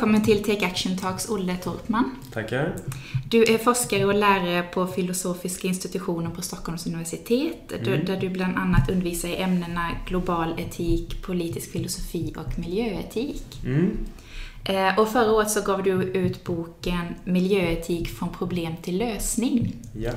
Välkommen till Take Action Talks, Olle Torpman. Tackar. Du är forskare och lärare på filosofiska institutionen på Stockholms universitet, mm. där du bland annat undervisar i ämnena global etik, politisk filosofi och miljöetik. Mm. Eh, och förra året så gav du ut boken Miljöetik från problem till lösning. Ja.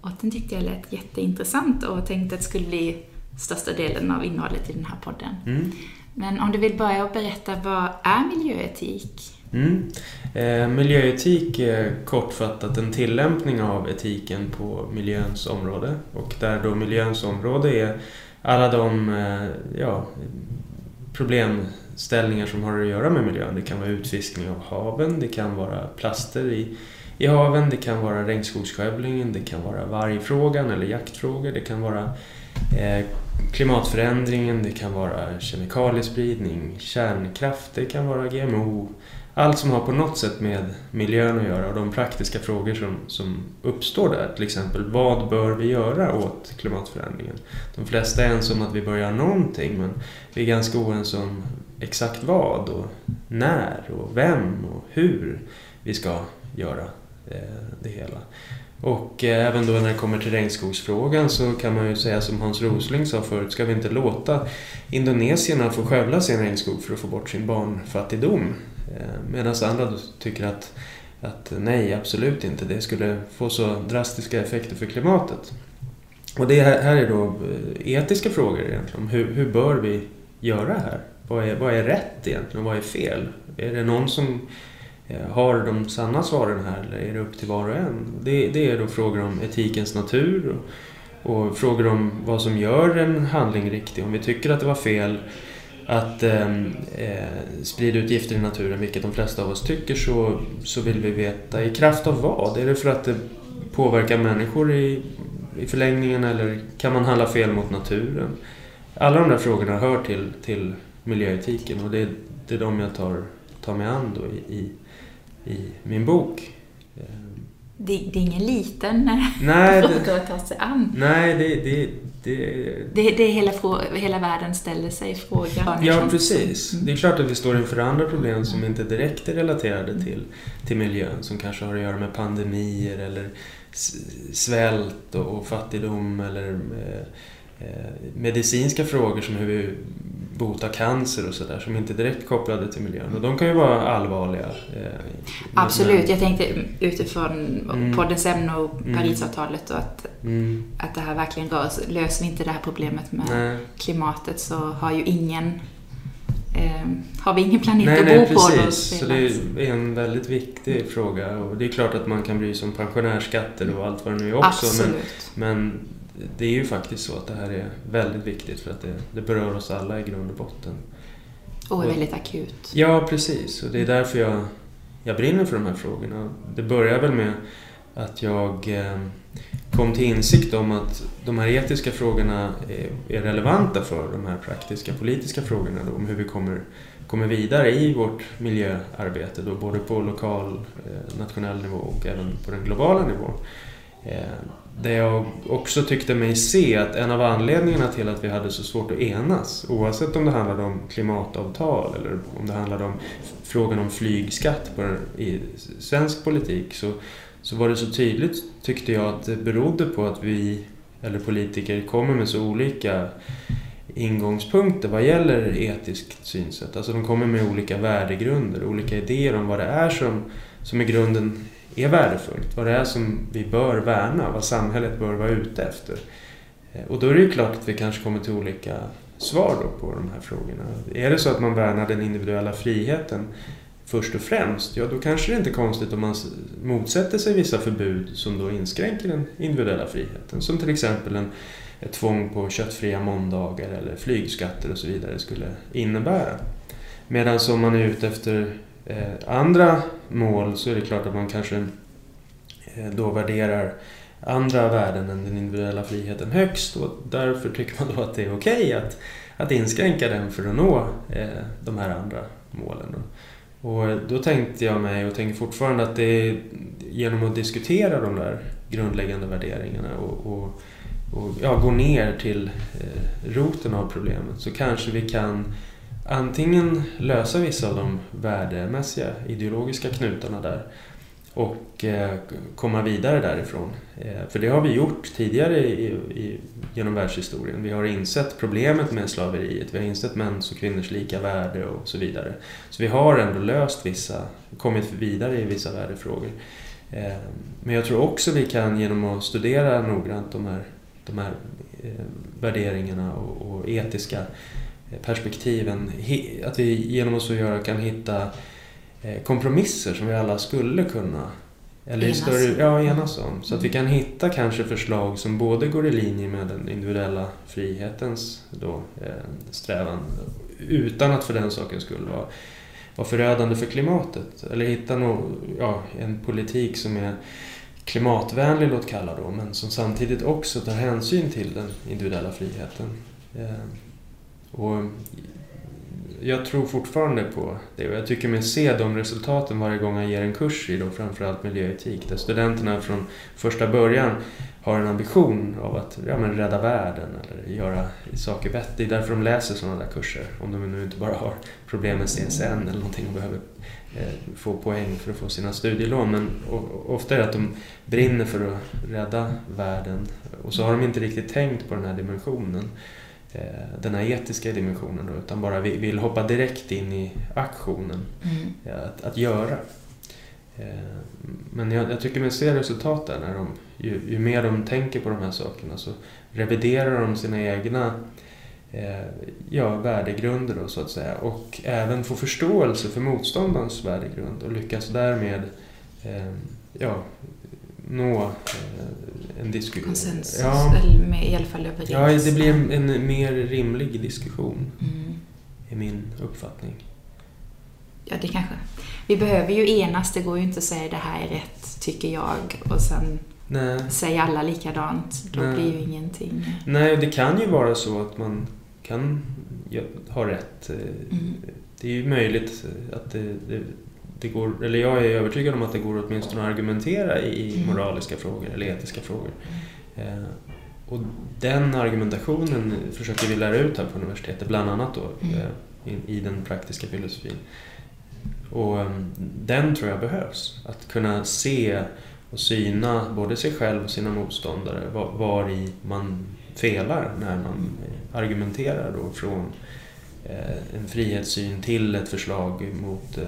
Och den tyckte jag lät jätteintressant och tänkte att det skulle bli största delen av innehållet i den här podden. Mm. Men om du vill börja och berätta, vad är miljöetik? Mm. Eh, miljöetik är kortfattat en tillämpning av etiken på miljöns område. Och där då miljöns område är alla de eh, ja, problemställningar som har att göra med miljön. Det kan vara utfiskning av haven, det kan vara plaster i, i haven, det kan vara regnskogsskövlingen, det kan vara vargfrågan eller jaktfrågor, det kan vara eh, klimatförändringen, det kan vara kemikaliespridning, kärnkraft, det kan vara GMO. Allt som har på något sätt med miljön att göra och de praktiska frågor som, som uppstår där. Till exempel, vad bör vi göra åt klimatförändringen? De flesta är ense om att vi bör göra någonting men vi är ganska oense om exakt vad och när och vem och hur vi ska göra eh, det hela. Och eh, även då när det kommer till regnskogsfrågan så kan man ju säga som Hans Rosling sa förut, ska vi inte låta indonesierna få skövla sin regnskog för att få bort sin barnfattigdom? Eh, Medan andra tycker att, att nej, absolut inte, det skulle få så drastiska effekter för klimatet. Och det här är då eh, etiska frågor egentligen, hur, hur bör vi göra här? Vad är, vad är rätt egentligen och vad är fel? Är det någon som Eh, har de sanna svaren här eller är det upp till var och en? Det, det är då frågor om etikens natur och, och, frågor om vad som gör en handling riktig. Om vi tycker att det var fel att ehm, eh, sprida ut gifter i naturen, vilket de flesta av oss tycker, så, så vill vi veta i kraft av vad? Är det för att det påverkar människor i, i förlängningen eller kan man handla fel mot naturen? Alla de där frågorna hör till, till miljöetiken och det, det är de jag tar, tar mig an då i, i i min bok. Det, det är ingen liten eh, nej, fråga att ta sig an. Nej, det... det, det, det, är hela, hela världen ställer sig frågan. Ja, precis. Det är klart att vi står inför andra problem som inte direkt är relaterade till, till miljön, som kanske har att göra med pandemier eller svält och, fattigdom eller eh, eh, medicinska frågor som hur vi bota cancer och sådär som inte är direkt kopplade till miljön. Och de kan ju vara allvarliga. Eh, Absolut, jag tänkte utifrån mm. poddens ämne och mm. Parisavtalet och att, mm. att det här verkligen rör. Löser vi inte det här problemet med nej. klimatet så har ju ingen eh, har vi ingen planet nej, att nej, bo precis. på. Precis, så det är en väldigt viktig fråga. Och det är klart att man kan bry sig om pensionärsskatter och allt vad det nu är också. Absolut. Men, men det är ju faktiskt så att det här är väldigt viktigt för att det, det berör oss alla i grund och botten. Och är väldigt akut. Ja, precis. Och det är därför jag, jag brinner för de här frågorna. Det börjar väl med att jag eh, kom till insikt om att de här etiska frågorna är, relevanta för de här praktiska politiska frågorna då, om hur vi kommer, kommer vidare i vårt miljöarbete, då, både på lokal, eh, nationell nivå och även på den globala nivån. Det där jag också tyckte mig se att en av anledningarna till att vi hade så svårt att enas, oavsett om det handlade om klimatavtal eller om det handlade om frågan om flygskatt på, i svensk politik, så, så var det så tydligt, tyckte jag, att det berodde på att vi, eller politiker, kommer med så olika ingångspunkter vad gäller etiskt synsätt. Alltså de kommer med olika värdegrunder, olika idéer om vad det är som, som är grunden är värdefullt, vad det är som vi bör värna, vad samhället bör vara ute efter. Eh, och då är det ju klart att vi kanske kommer till olika svar då på de här frågorna. Är det så att man värnar den individuella friheten först och främst, ja då kanske det inte är konstigt om man motsätter sig vissa förbud som då inskränker den individuella friheten. Som till exempel en, ett tvång på köttfria måndagar eller flygskatter och så vidare skulle innebära. Medan om man är ute efter eh, andra mål så är det klart att man kanske eh, då värderar andra värden än den individuella friheten högst och därför tycker man då att det är okej okay att, att inskränka den för att nå eh, de här andra målen. Då. Och eh, då tänkte jag mig, och tänker fortfarande, att det är genom att diskutera de där grundläggande värderingarna och, och, och ja, gå ner till eh, roten av problemet så kanske vi kan antingen lösa vissa av de värdemässiga, ideologiska knutarna där och eh, komma vidare därifrån. Eh, för det har vi gjort tidigare i, i, genom världshistorien. Vi har insett problemet med slaveriet, vi har insett mäns och kvinnors lika värde och så vidare. Så vi har ändå löst vissa, kommit vidare i vissa värdefrågor. Eh, men jag tror också vi kan genom att studera noggrant de här, de här värderingarna och, och etiska perspektiven, att vi genom att så göra kan hitta Eh, kompromisser som vi alla skulle kunna eller enas. Större, ja, enas om. Så att vi kan hitta kanske förslag som både går i linje med den individuella frihetens då, eh, strävan utan att för den sakens skull vara, vara förödande för klimatet. Eller hitta no, ja, en politik som är klimatvänlig, låt kalla då, men som samtidigt också tar hänsyn till den individuella friheten. Och jag tror fortfarande på det och jag tycker mig se de resultaten varje gång jag ger en kurs i då framförallt miljöetik där studenterna från första början har en ambition av att ja, men rädda världen eller göra saker bättre. Det är därför de läser sådana där kurser. Om de nu inte bara har problem med CSN eller någonting och behöver eh, få poäng för att få sina studielån. Men ofta är det att de brinner för att rädda världen och så har de inte riktigt tänkt på den här dimensionen. Eh, den här etiska dimensionen då, utan bara vill hoppa direkt in i aktionen mm. att, att göra. Eh, men jag, jag tycker man ser resultat där när de, ju, ju, mer de tänker på de här sakerna så reviderar de sina egna eh, ja, värdegrunder då, så att säga och även får förståelse för motståndarens värdegrund och lyckas därmed eh, ja, nå eh, en diskussion. Konsensus, ja. eller med, i alla fall överens. Ja, det blir en, en mer rimlig diskussion. Mm. I min uppfattning. Ja, det kanske. Vi behöver ju enas, det går ju inte att säga det här är rätt, tycker jag, och sen Nej. säger alla likadant. Då Nej. blir ju ingenting... Nej, det kan ju vara så att man kan ha rätt. Mm. Det är ju möjligt att det, det det går, eller jag är övertygad om att det går åtminstone att argumentera i mm. moraliska frågor eller etiska frågor. Eh, och den argumentationen försöker vi lära ut här på universitetet, bland annat då mm. eh, i, i, den praktiska filosofin. Och um, den tror jag behövs. Att kunna se och syna både sig själv och sina motståndare var, var i man felar när man argumenterar då från eh, en frihetssyn till ett förslag mot eh,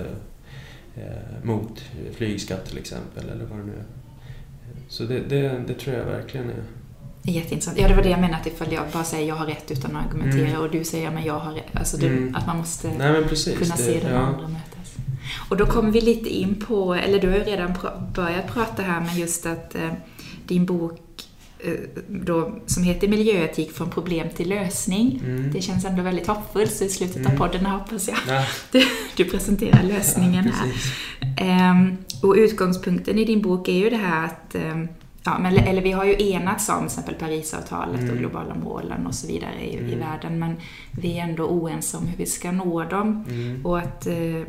mot flygskatt till exempel eller vad det nu är. Så det, det, det tror jag verkligen är Jätteintressant. Ja, det var det jag menade, att ifall jag bara säger jag har rätt utan att argumentera mm. och du säger men jag har rätt. Alltså du, mm. att man måste Nej, precis, kunna det, se den ja. andra mötas. Och då kommer vi lite in på, eller du har ju redan börjat prata här med just att eh, din bok Eh, då, som heter Miljöetik från problem till lösning. Mm. Det känns ändå väldigt hoppfullt, så i slutet mm. av podden hoppas jag ja. du, du presenterar lösningen ja, här. Um, och utgångspunkten i din bok är ju det här att um, Ja, men, eller vi har ju enats om till exempel Parisavtalet mm. och globala målen och så vidare i, mm. i, världen, men vi är ändå oense om hur vi ska nå dem. Mm. Och att, eh,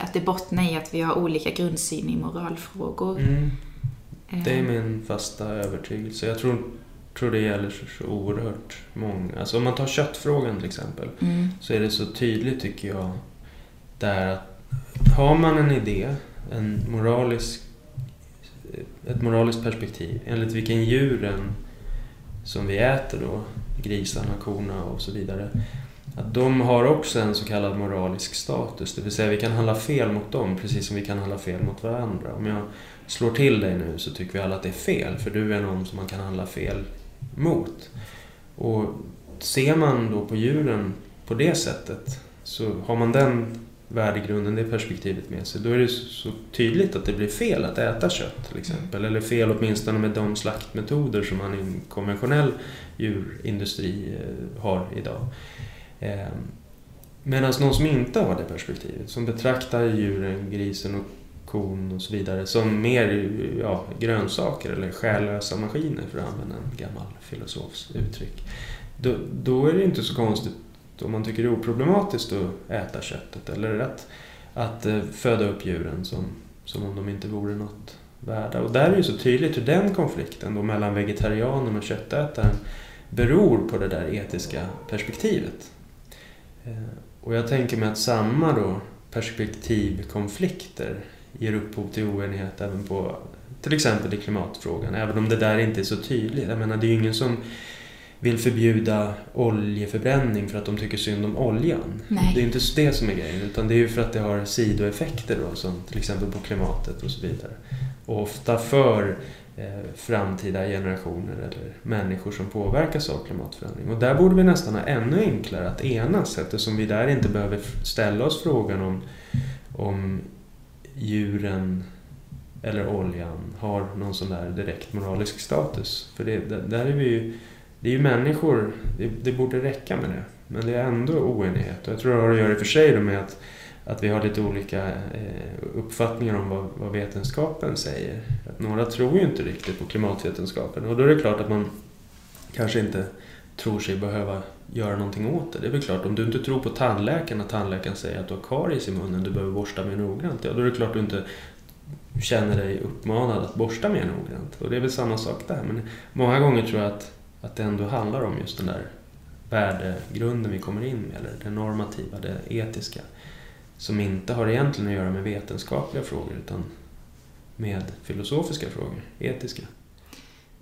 att det bottnar i att vi har olika grundsyn i moralfrågor. Det är eh. min fasta övertygelse. Jag tror, tror det gäller så oerhört många. Alltså om man tar köttfrågan till exempel. Mm. Så är det så tydligt tycker jag. Där att har man en idé, en moralisk, ett moraliskt perspektiv enligt vilken djuren som vi äter då, grisarna, korna och så vidare. Att de har också en så kallad moralisk status, det vill säga vi kan handla fel mot dem precis som vi kan handla fel mot varandra. Om jag slår till dig nu så tycker vi alla att det är fel, för du är någon som man kan handla fel mot. Och ser man då på djuren på det sättet, så har man den värdegrunden, det perspektivet med sig, då är det så tydligt att det blir fel att äta kött till exempel. Eller fel åtminstone med de slaktmetoder som man i en konventionell djurindustri eh, har idag. Ehm, medan någon som inte har det perspektivet, som betraktar djuren, grisen och korn och så vidare som mer ja, grönsaker eller själlösa maskiner för att använda en gammal filosofs uttryck. Då, då är det inte så konstigt om man tycker det är oproblematiskt att äta köttet eller att, att eh, föda upp djuren som, som om de inte vore något värda. Och där är det ju så tydligt hur den konflikten då mellan vegetarianen och köttätaren beror på det där etiska perspektivet. Eh, och jag tänker mig att samma då perspektivkonflikter ger upphov till oenighet även på till exempel i klimatfrågan. Även om det där inte är så tydligt. Jag menar, det är ju ingen som vill förbjuda oljeförbränning för att de tycker synd om oljan. Nej. Det är inte det som är grejen, utan det är ju för att det har sidoeffekter då, som till exempel på klimatet och så vidare. Och ofta för eh, framtida generationer eller människor som påverkas av klimatförändring. Och där borde vi nästan ha ännu enklare att enas eftersom vi där inte behöver ställa oss frågan om, om djuren eller oljan har någon sån där direkt moralisk status. För det, där är vi ju, det är ju människor, det, det borde räcka med det. Men det är ändå oenighet. Och jag tror det har att göra i och för sig med att, att vi har lite olika eh, uppfattningar om vad, vad vetenskapen säger. Att några tror ju inte riktigt på klimatvetenskapen och då är det klart att man kanske inte tror sig behöva göra någonting åt det. Det är väl klart, om du inte tror på tandläkaren, att tandläkaren säger att du har karies i munnen, du behöver borsta mer noggrant, ja då är det klart du inte känner dig uppmanad att borsta mer noggrant. Och det är väl samma sak där. Men många gånger tror jag att, att det ändå handlar om just den där värdegrunden vi kommer in med, eller det normativa, det etiska. Som inte har egentligen att göra med vetenskapliga frågor utan med filosofiska frågor, etiska.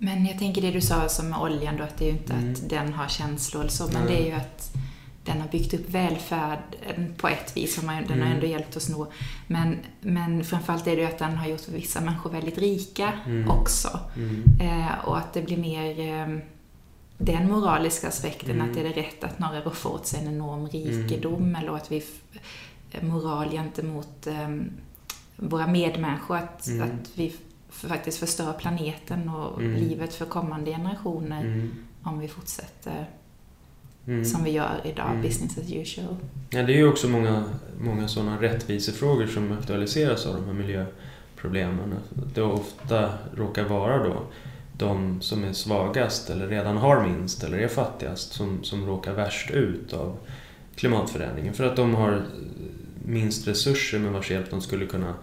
Men jag tänker det du sa som med oljan då, att det är ju inte mm. att den har känslor eller så, men Nej. det är ju att den har byggt upp välfärden på ett vis, den har mm. ändå hjälpt oss nå. Men, men framförallt är det ju att den har gjort vissa människor väldigt rika mm. också. Mm. Eh, och att det blir mer eh, den moraliska aspekten, mm. att är det rätt att några rår åt sig en enorm rikedom, mm. eller att vi moral gentemot eh, våra medmänniskor, att, att vi faktiskt förstör planeten och livet för kommande generationer om vi fortsätter mm. som vi gör idag, mm. business as usual. Ja, det är ju också många, många sådana rättvisefrågor som aktualiseras av de här miljöproblemen. Det ofta råkar vara då de som är svagast eller redan har minst eller är fattigast som, som råkar värst ut av klimatförändringen för att de har minst resurser med vars hjälp de skulle kunna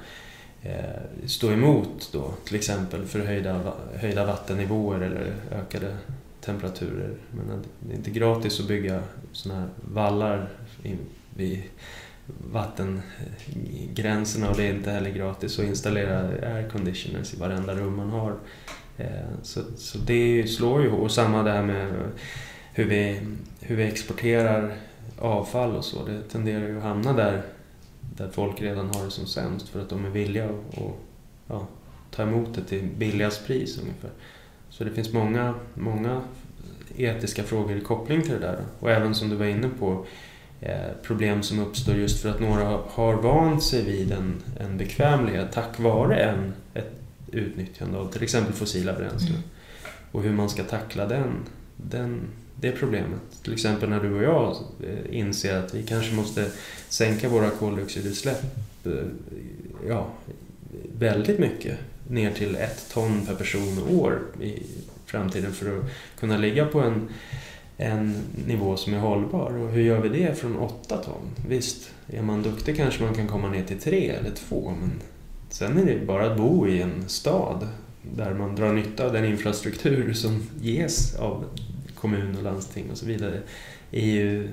Eh, stå emot då, till exempel förhöjda höjda vattennivåer eller ökade temperaturer. Men det är inte gratis att bygga sådana här vallar vid vattengränserna och det är inte heller gratis att installera airconditioners i varenda rum man har. Eh, så, så det slår ju Och samma där med hur vi, hur vi exporterar avfall och så. Det tenderar ju att hamna där, där folk redan har det som sämst för att de är villiga att ja, ta emot det till billigast pris ungefär. Så det finns många, många etiska frågor i koppling till det där. Och även som du var inne på, eh, problem som uppstår just för att några har vant sig vid en, en bekvämlighet tack vare en, ett utnyttjande av till exempel fossila bränslen. Mm. Och hur man ska tackla den, den, det problemet. Till exempel när du och jag eh, inser att vi kanske måste sänka våra koldioxidutsläpp eh, ja, väldigt mycket ner till ett ton per person och år i framtiden för att kunna ligga på en, en nivå som är hållbar. Och hur gör vi det från åtta ton? Visst, är man duktig kanske man kan komma ner till tre eller två, men sen är det bara att bo i en stad där man drar nytta av den infrastruktur som ges av kommun och landsting och så vidare. Är ju,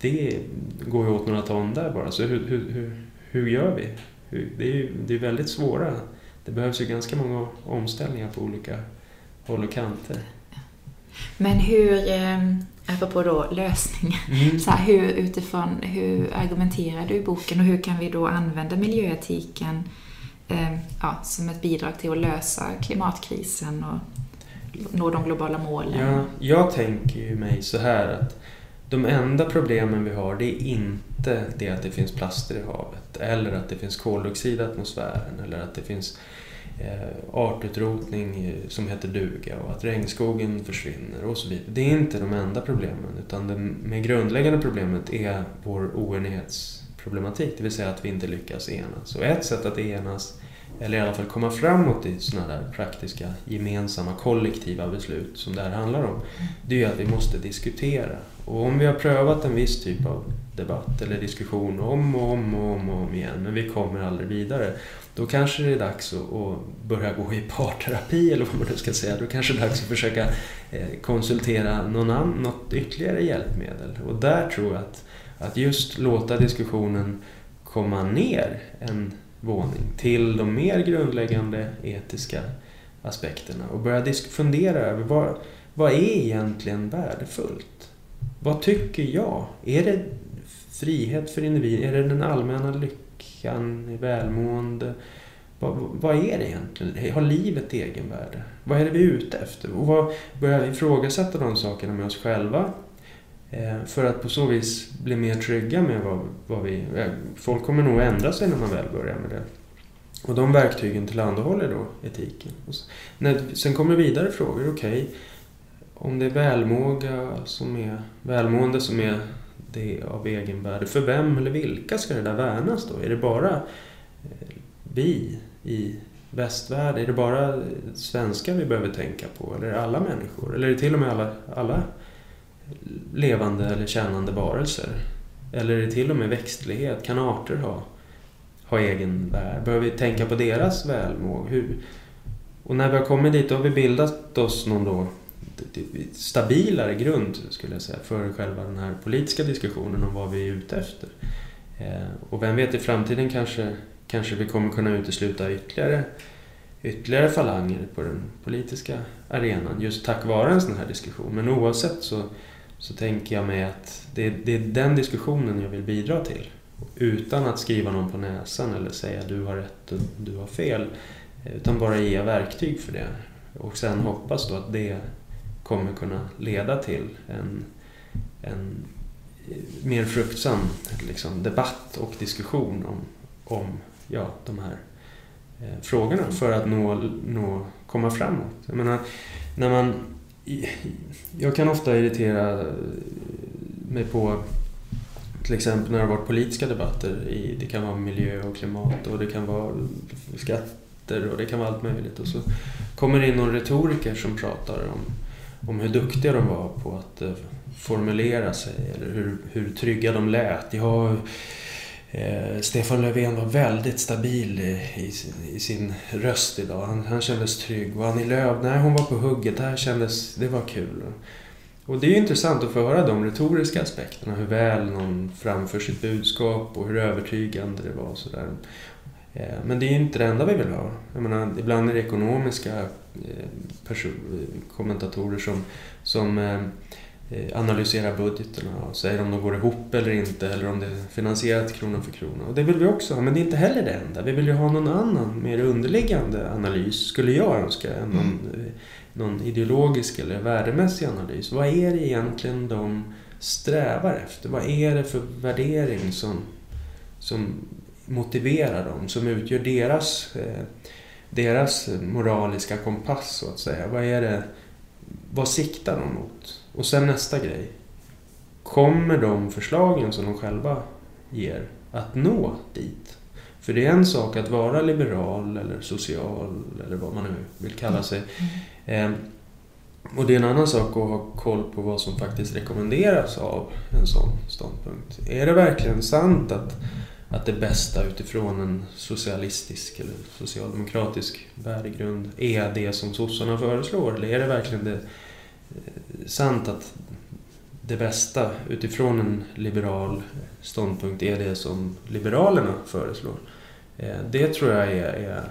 det går ju åt några ton där bara, så hur, hur, hur, hur gör vi? det är ju det är väldigt svåra det behövs ju ganska många omställningar på olika håll och kanter. Men hur, eh, apropå då lösningar, mm. så här, hur, utifrån, hur argumenterar du i boken och hur kan vi då använda miljöetiken eh, ja, som ett bidrag till att lösa klimatkrisen och nå de globala målen? Ja, jag tänker ju mig så här att de enda problemen vi har det är inte det att det finns plaster i havet eller att det finns koldioxid i atmosfären eller att det finns eh, artutrotning eh, som heter duga och att regnskogen försvinner och så vidare. Det är inte de enda problemen utan det mer grundläggande problemet är vår oenighetsproblematik, det vill säga att vi inte lyckas enas. Och ett sätt att enas, eller i alla fall komma framåt i sådana där praktiska, gemensamma, kollektiva beslut som det här handlar om, det är att vi måste diskutera. Och om vi har prövat en viss typ av debatt eller diskussion om och om och om, och om igen, men vi kommer aldrig vidare, då kanske det är dags att, börja gå i parterapi eller vad man nu ska säga. Då kanske det är dags att försöka eh, konsultera någon annan, något ytterligare hjälpmedel. Och där tror jag att Att just låta diskussionen komma ner en våning till de mer grundläggande etiska aspekterna och börja fundera över vad, vad är egentligen värdefullt? Vad tycker jag? Är det frihet för individen? Är det den allmänna lyckan, välmående? Vad, vad är det egentligen? Har livet egenvärde? Vad är det vi är ute efter? Och vad, börja ifrågasätta de sakerna med oss själva Eh, för att på så vis bli mer trygga med vad, vad vi... Eh, folk kommer nog ändra sig när man väl börjar med det. Och de verktygen tillhandahåller då etiken. När, sen kommer vidare frågor. Okej, okay, om det är välmåga som är, välmående som är det av egenvärde. För vem eller vilka ska det där värnas då? Är det bara eh, vi i västvärlden? Är det bara svenskar vi behöver tänka på? Eller är det alla människor? Eller är det till och med alla, alla levande eller kännande varelser? Eller är det till och med växtlighet? Kan arter ha, ha egen värld? Behöver vi tänka på deras välmåga? Hur? Och när vi har kommit dit, då har vi bildat oss någon då stabilare grund, skulle jag säga, för själva den här politiska diskussionen om vad vi är ute efter. Eh, och vem vet, i framtiden kanske, kanske vi kommer kunna utesluta ytterligare, ytterligare falanger på den politiska arenan, just tack vare en sån här diskussion. Men oavsett så, så tänker jag mig att det, det är den diskussionen jag vill bidra till. Utan att skriva någon på näsan eller säga du har rätt och du har fel. Utan bara ge verktyg för det. Och sen hoppas då att det kommer kunna leda till en, en mer fruktsam liksom, debatt och diskussion om, om ja, de här eh, frågorna för att nå, nå, komma framåt. Jag menar, när man, jag kan ofta irritera mig på till exempel när det har varit politiska debatter. I, det kan vara miljö och klimat och det kan vara skatter och det kan vara allt möjligt. Och så kommer det in någon retoriker som pratar om om hur duktiga de var på att eh, formulera sig eller hur, hur trygga de lät. Jag, eh, Stefan Löfven var väldigt stabil i, i, i, sin röst idag. Han, han kändes trygg. Och Annie Lööf, nej hon var på hugget. Det här kändes, det var kul. Och det är ju intressant att få höra de retoriska aspekterna. Hur väl någon framför sitt budskap och hur övertygande det var. Och sådär. Eh, men det är ju inte det enda vi vill ha. Jag menar, ibland är det ekonomiska eh, kommentatorer som, som eh, eh, analyserar budgeterna och säger om de går ihop eller inte eller om det är finansierat krona för krona. Och det vill vi också ha, men det är inte heller det enda. Vi vill ju ha någon annan, mer underliggande analys, skulle jag önska, än någon, mm. någon ideologisk eller värdemässig analys. Vad är det egentligen de strävar efter? Vad är det för värdering som, som motiverar dem, som utgör deras, eh, deras moraliska kompass så att säga. Vad är det, vad siktar de mot? Och sen nästa grej. Kommer de förslagen som de själva ger att nå dit? För det är en sak att vara liberal eller social eller vad man nu vill kalla sig. Mm. Eh, och det är en annan sak att ha koll på vad som faktiskt rekommenderas av en sån ståndpunkt. Är det verkligen sant att att det bästa utifrån en socialistisk eller socialdemokratisk värdegrund är det som sossarna föreslår? Eller är det verkligen det, sant att det bästa utifrån en liberal ståndpunkt är det som Liberalerna föreslår? Eh, det tror jag är, är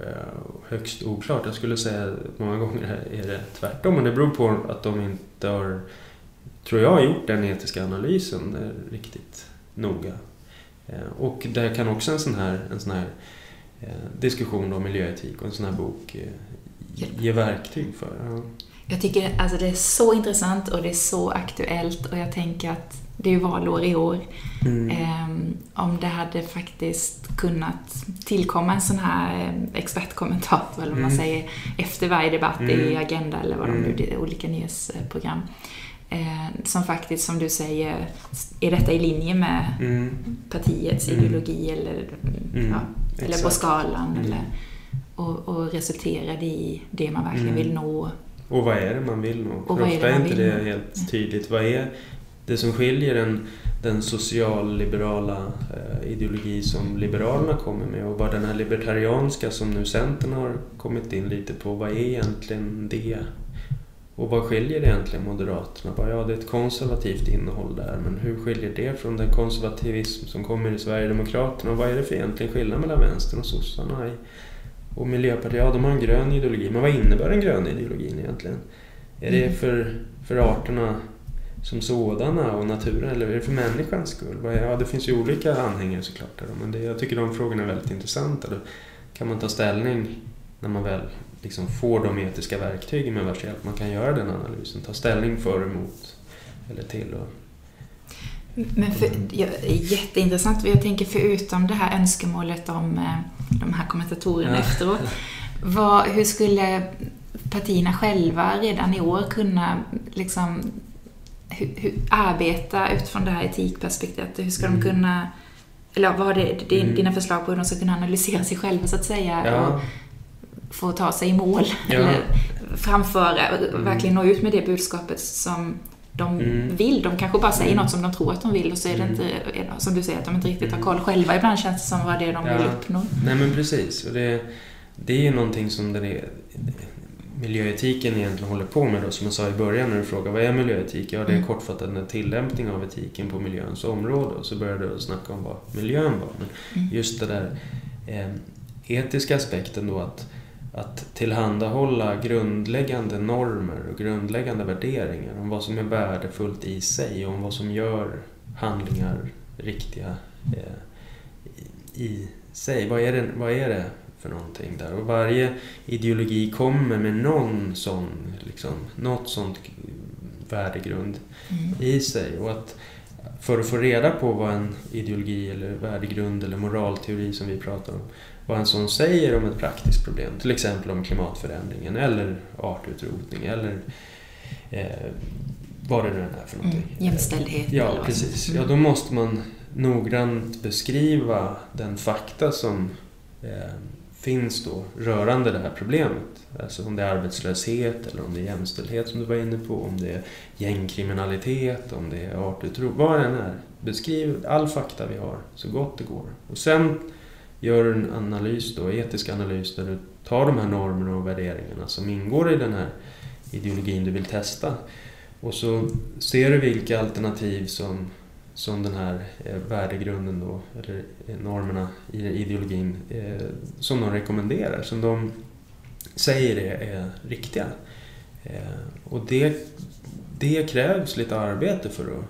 eh, högst oklart. Jag skulle säga att många gånger är det tvärtom. Men det beror på att de inte har, tror jag, gjort den etiska analysen eh, riktigt noga. Och där kan också en sån här, en sån här diskussion om miljöetik och en sån här bok ge verktyg för. Ja. Jag tycker alltså det är så intressant och det är så aktuellt och jag tänker att det är valår i år. Mm. Um, om det hade faktiskt kunnat tillkomma en sån här expertkommentator, eller vad man mm. säger, efter varje debatt mm. i Agenda eller vad de nu, mm. olika nyhetsprogram. Eh, som faktiskt, som du säger, är detta i linje med mm. partiets mm. ideologi eller, ja, eller på skalan? Eller, och, och resulterar i det man verkligen vill nå. Och vad är det man vill nå? För ofta är, inte det helt tydligt. Vad är det som skiljer den, den socialliberala eh, ideologi som Liberalerna kommer med och vad den här libertarianska som nu Centern har kommit in lite på, vad är egentligen det? Och vad skiljer egentligen Moderaterna? Bara, ja, det är ett konservativt innehåll där, men hur skiljer det från den konservativism som kommer i Sverigedemokraterna? Och vad är det för egentligen skillnad mellan vänstern och sossarna? Och Miljöpartiet, ja de har en grön ideologi, men vad innebär den gröna ideologin egentligen? Är det mm. för, för arterna som sådana och naturen eller är det för människans skull? Ja, det finns ju olika anhängare såklart. Men det, jag tycker de frågorna är väldigt intressanta. Då kan man ta ställning när man väl liksom får de etiska verktygen med vars hjälp man kan göra den analysen. Ta ställning för emot eller till. Och... Men för, ja, jätteintressant. Jag tänker förutom det här önskemålet om eh, de här kommentatorerna ja. efteråt. Vad, hur skulle partierna själva redan i år kunna liksom, hur, hur, arbeta utifrån det här etikperspektivet? Hur ska mm. de kunna eller vad har det, mm. dina förslag på hur de ska kunna analysera sig själva så att säga? Ja. Och få ta sig i mål. Ja. Eller framföra, mm. verkligen nå ut med det budskapet som de mm. vill. De kanske bara säger mm. något som de tror att de vill och så är det mm. inte, som du säger, att de inte riktigt har mm. koll själva. Ibland känns det som vad det är de ja. vill uppnå. Nej men precis. Och det, det är ju någonting som den är, miljöetiken egentligen håller på med då, som jag sa i början när du frågade vad är miljöetik? Ja, det är mm. kortfattat en tillämpning av etiken på miljöns område och så började du snacka om vad miljön var. Men mm. just det där eh, etiska aspekten då att, att tillhandahålla grundläggande normer och grundläggande värderingar om vad som är värdefullt i sig och om vad som gör handlingar riktiga eh, i sig. Vad är, det, vad är det för någonting där. Och varje ideologi kommer med någon sån, liksom, något sånt värdegrund mm. i sig. Och att för att få reda på vad en ideologi eller värdegrund eller moralteori som vi pratar om, vad en sån säger om ett praktiskt problem, till exempel om klimatförändringen eller artutrotning eller eh, vad det nu är för någonting. Mm, jämställdhet. Ja, precis. Ja, då måste man noggrant beskriva den fakta som eh, finns då rörande det här problemet. Alltså om det är arbetslöshet eller om det är jämställdhet som du var inne på, om det är gängkriminalitet, om det är artutrotning, vad det än är. Beskriv all fakta vi har så gott det går. Och sen gör du en analys då, etisk analys där du tar de här normerna och värderingarna som ingår i den här ideologin du vill testa. Och så ser du vilka alternativ som som den här eh, värdegrunden då, eller eh, normerna i ideologin, eh, som de rekommenderar, som de säger är, är riktiga. Och det, det krävs lite arbete för att...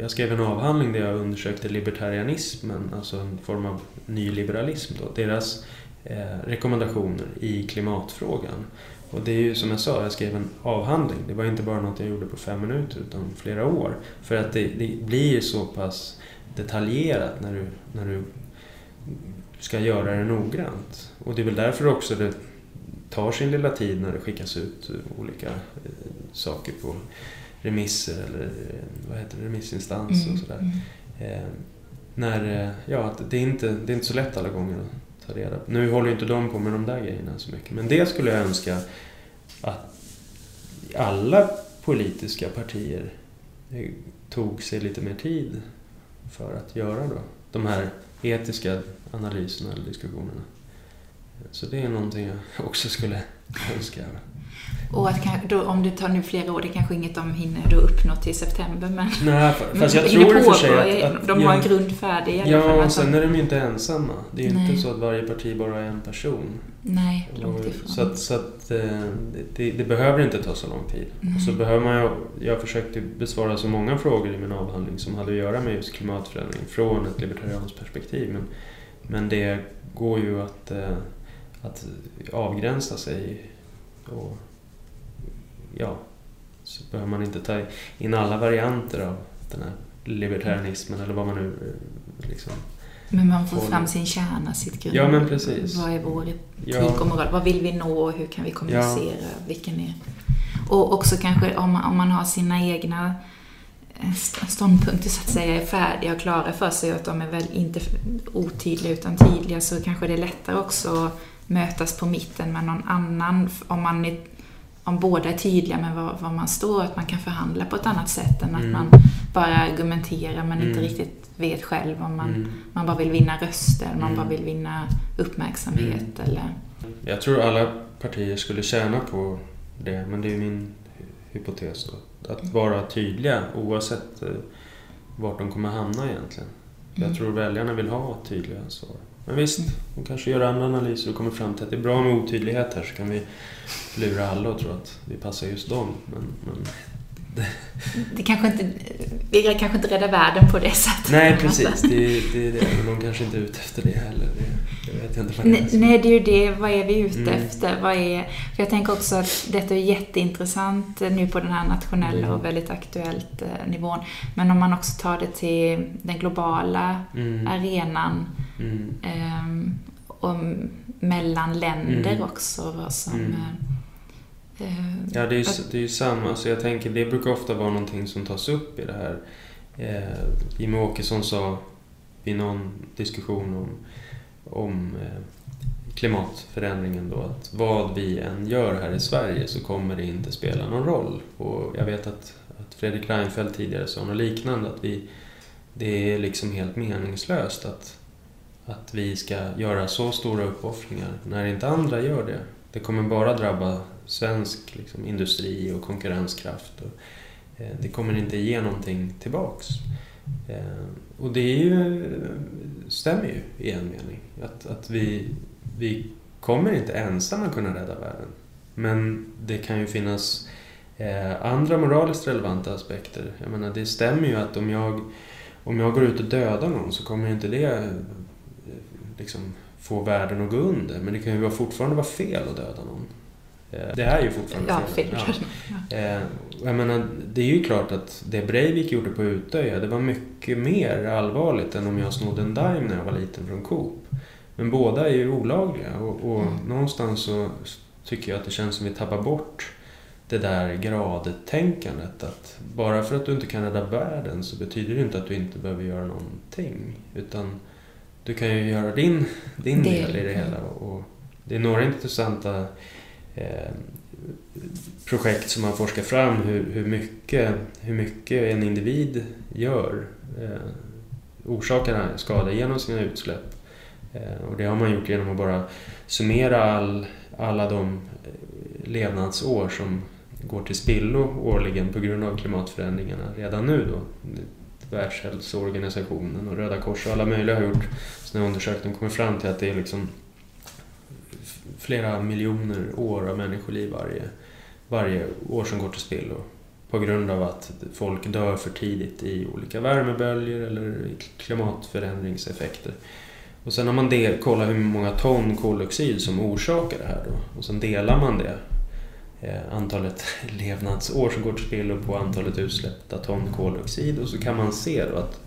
Jag skrev en avhandling där jag undersökte libertarianismen, alltså en form av nyliberalism då, deras eh, rekommendationer i klimatfrågan. Och det är ju som jag sa, jag skrev en avhandling. Det var inte bara något jag gjorde på fem minuter utan flera år. För att det, det blir så pass detaljerat när du, när du ska göra det noggrant. Och det är väl därför också det tar sin lilla tid när det skickas ut olika eh, saker på remisser eller eh, vad heter det, remissinstans och mm, sådär. Mm. Eh, när, ja, det är, inte, det är inte så lätt alla gånger ta reda på. Nu håller ju inte de på med de där grejerna så mycket. Men det skulle jag önska att alla politiska partier tog sig lite mer tid för att göra då. De här etiska analyserna eller diskussionerna. Så det är någonting jag också skulle önska. Och att då, om det tar nu flera år, det kanske inget de hinner då uppnå till september men... Nej, fast jag tror i och för sig att, att... De har en grund färdig i Ja, och sen är de ju inte ensamma. Det är ju inte så att varje parti bara är en person. Nej, långt ifrån. Så att, så att eh, det, det, behöver inte ta så lång tid. Och så behöver man ju, jag försökte besvara så många frågor i min avhandling som hade att göra med just klimatförändring från ett libertarianskt perspektiv. Men, men det går ju att, eh, att avgränsa sig och ja, så behöver man inte ta in alla varianter av den här libertarianismen eller vad man nu eh, liksom men man får fram sin kärna, sitt grund. Ja, men precis. Vad är vår etik ja. och moral? Vad vill vi nå? Hur kan vi kommunicera? Ja. Vilken är... Och också kanske om man, om man har sina egna eh, ståndpunkter så att säga är färdiga och klara för sig och att de är väl inte otydliga utan tydliga så kanske det är lättare också att mötas på mitten med någon annan om man är om båda är tydliga med var, var, man står, att man kan förhandla på ett annat sätt än att mm. man bara argumenterar men mm. inte riktigt vet själv om man, mm. man bara vill vinna röster, man bara mm. vill vinna uppmärksamhet mm. eller... Jag tror alla partier skulle tjäna på det, men det är min hypotes. Då. Att vara tydliga oavsett eh, vart de kommer hamna egentligen. Mm. Jag tror väljarna vill ha tydliga svar. Men visst, de kanske gör andra analyser och kommer fram till att det är bra med otydlighet här så kan vi lura alla och tro att vi passar just dem. Men, men det kanske inte, vi kanske inte räddar världen på det sättet. Nej, precis. Det det är det. Men de kanske inte är ute efter det heller. Det, det vet jag inte vad är. Nej, det är ju det. Vad är vi ute mm. efter? Vad är, för jag tänker också att detta är jätteintressant nu på den här nationella mm. och väldigt aktuellt eh, nivån. Men om man också tar det till den globala mm. arenan eh, och mellan länder mm. också. Vad som, mm. eh, Ja, det är, ju, det är ju samma. Alltså jag tänker, det brukar ofta vara någonting som tas upp i det här. Eh, Jimmie Åkesson sa i någon diskussion om, om eh, klimatförändringen då att vad vi än gör här i Sverige så kommer det inte spela någon roll. Och jag vet att, att Fredrik Reinfeldt tidigare sa något liknande att vi, det är liksom helt meningslöst att, att vi ska göra så stora uppoffringar när inte andra gör det. Det kommer bara drabba svensk liksom, industri och konkurrenskraft. Och, eh, det kommer inte ge någonting tillbaks. Eh, och det är ju, stämmer ju i en mening. Att, att vi, vi kommer inte ensamma kunna rädda världen. Men det kan ju finnas eh, andra moraliskt relevanta aspekter. Jag menar, det stämmer ju att om jag, om jag går ut och dödar någon så kommer inte det liksom, få världen att gå under. Men det kan ju fortfarande vara fel att döda någon. Det är ju fortfarande ja, fel. Ja. Eh, jag menar, det är ju klart att det Breivik gjorde på Utöja, det var mycket mer allvarligt än om jag snodde en Daim när jag var liten från Coop. Men båda är ju olagliga och, och mm. någonstans så tycker jag att det känns som vi tappar bort det där gradtänkandet. Att bara för att du inte kan rädda världen så betyder det inte att du inte behöver göra någonting. Utan du kan ju göra din, din del i det hela. Och det är några intressanta Eh, projekt som man forskar fram hur, hur, mycket, hur mycket en individ gör, eh, orsakar skada genom sina utsläpp. Eh, och det har man gjort genom att bara summera all, alla de eh, levnadsår som går till spillo årligen på grund av klimatförändringarna redan nu. Då. Världshälsoorganisationen och Röda Korset och alla möjliga har gjort sådana undersökningar och kommit fram till att det är liksom flera miljoner år av människoliv varje, varje år som går till spillo. På grund av att folk dör för tidigt i olika värmeböljor eller klimatförändringseffekter. Och sen har man del, kollat hur många ton koldioxid som orsakar det här då. Och sen delar man det, eh, antalet levnadsår som går till spillo på antalet utsläppta ton koldioxid. Och så kan man se då att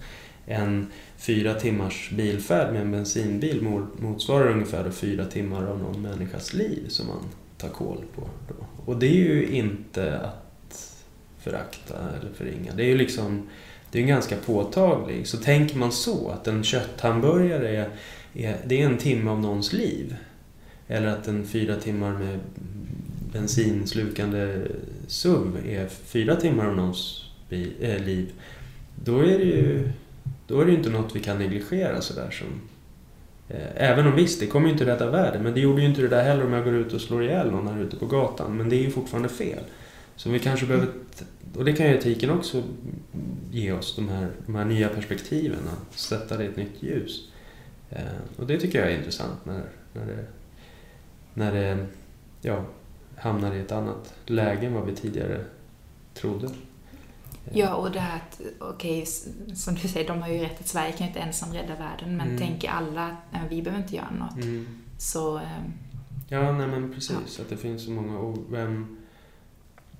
en fyra timmars bilfärd med en bensinbil motsvarar ungefär fyra timmar av någon människas liv som man tar koll på. Då. Och det är ju inte att förakta eller förringa. Det är ju liksom, det är ganska påtagligt. Så tänker man så, att en kötthamburgare är, är, det är en timme av någons liv. Eller att en fyra timmar med bensinslukande SUV är fyra timmar av någons eh, liv. Då är det ju då är det ju inte något vi kan negligera sådär som... Eh, även om visst, det kommer ju inte rädda världen, men det gjorde ju inte det där heller om jag går ut och slår ihjäl någon här ute på gatan. Men det är ju fortfarande fel. Så vi kanske behöver... Och det kan ju etiken också ge oss, de här, de här nya perspektiven, att sätta det i ett nytt ljus. Eh, och det tycker jag är intressant när, när det, när det ja, hamnar i ett annat läge än vad vi tidigare trodde. Ja, och det här att, okej, okay, som du säger, de har ju rätt att Sverige kan ju inte ensam rädda världen, men mm. tänker alla, vi behöver inte göra något. Mm. Så... Ähm, ja, nej men precis, ja. att det finns så många, och vem...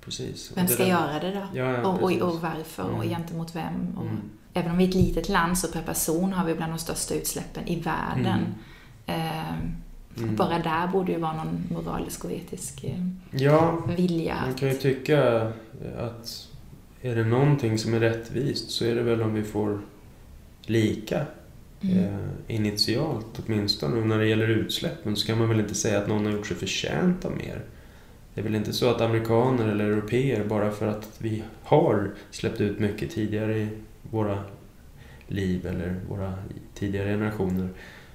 Precis. Vem ska där, göra det då? Ja, ja, och, och, och, varför mm. och gentemot vem? Och, mm. Även om vi är ett litet land så per person har vi bland de största utsläppen i världen. Eh, bara där borde ju vara någon moralisk och etisk eh, ja, vilja. Man kan ju tycka att är det någonting som är rättvist så är det väl om vi får lika mm. eh, initialt åtminstone. Och när det gäller utsläppen så kan man väl inte säga att någon har gjort sig förtjänt av mer. Det är väl inte så att amerikaner eller europeer bara för att vi har släppt ut mycket tidigare i våra liv eller våra tidigare generationer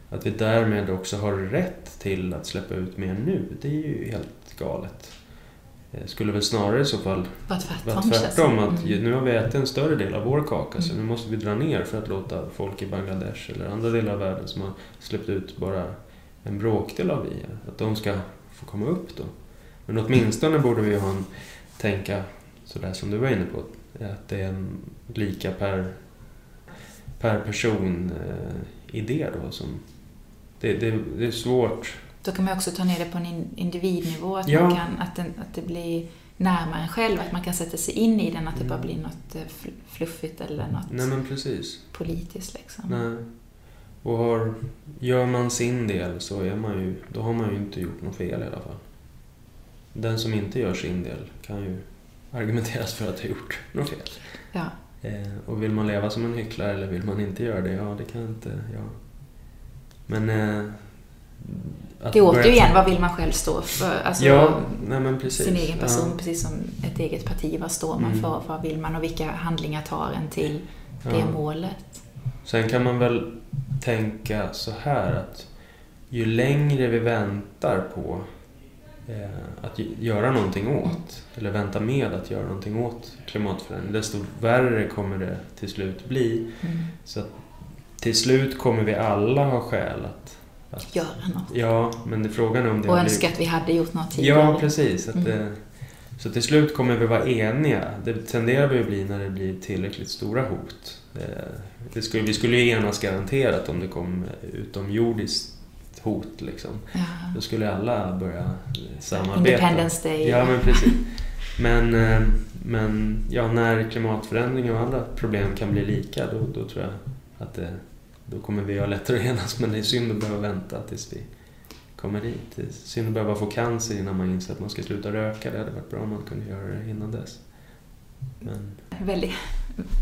att vi därmed också har rätt till att släppa ut mer nu. Det är ju helt galet. Eh, skulle väl snarare i så fall tvärtom. vara det. tvärtom. Att Mm. nu har vi ätit en större del av vår kaka så Mm. nu måste vi dra ner för att låta folk i Bangladesh eller andra delar av världen som har släppt ut bara en bråkdel av vi, att de ska få komma upp då. Men åtminstone borde vi ha en, tänka sådär som du var inne på, att det är en lika per, per person eh, idé då som det, det, det är svårt. Då kan man också ta ner det på en in- individnivå, att, Ja. man kan, att, den, att det blir närmare en själv, att man kan sätta sig in i den, att det Mm. bara blir något eh, fl- fluffigt eller något Nej men precis. politiskt liksom. Nej. Och har, gör man sin del så är man ju, då har man ju inte gjort något fel i alla fall. Den som inte gör sin del kan ju argumenteras för att ha gjort något fel. Ja. Eh, och vill man leva som en hycklare eller vill man inte göra det? Ja, det kan inte jag. Men... Eh, Det är återigen, vad vill man själv stå för? Alltså, Ja, nej sin egen person, Ja. precis som ett eget parti. Vad står man Mm. för? Vad vill man? Och vilka handlingar tar en till det Ja. målet? Sen kan man väl tänka så här att ju längre vi väntar på eh, att göra någonting åt, eller vänta med att göra någonting åt klimatförändringen, desto värre kommer det till slut bli. Mm. Så till slut kommer vi alla ha skäl att... att Göra något. ja, men frågan är om det Och önska blivit- att vi hade gjort något tidigare. Ja, precis. Att Mm. så till slut kommer vi vara eniga. Det tenderar vi att bli när det blir tillräckligt stora hot. Eh, Det skulle, vi skulle ju enas garanterat om det kom utomjordiskt hot. Liksom. Ja. Då skulle alla börja samarbeta. Independence Day. Ja, men precis. Men, eh, men ja, när klimatförändring och andra problem kan bli lika, då, då tror jag att det, då kommer vi ha lättare att enas. Men det är synd att behöva vänta tills vi kommer dit. Det är synd att behöva få cancer innan man inser att man ska sluta röka. Det hade varit bra om man kunde göra det innan dess. Men, Väldigt,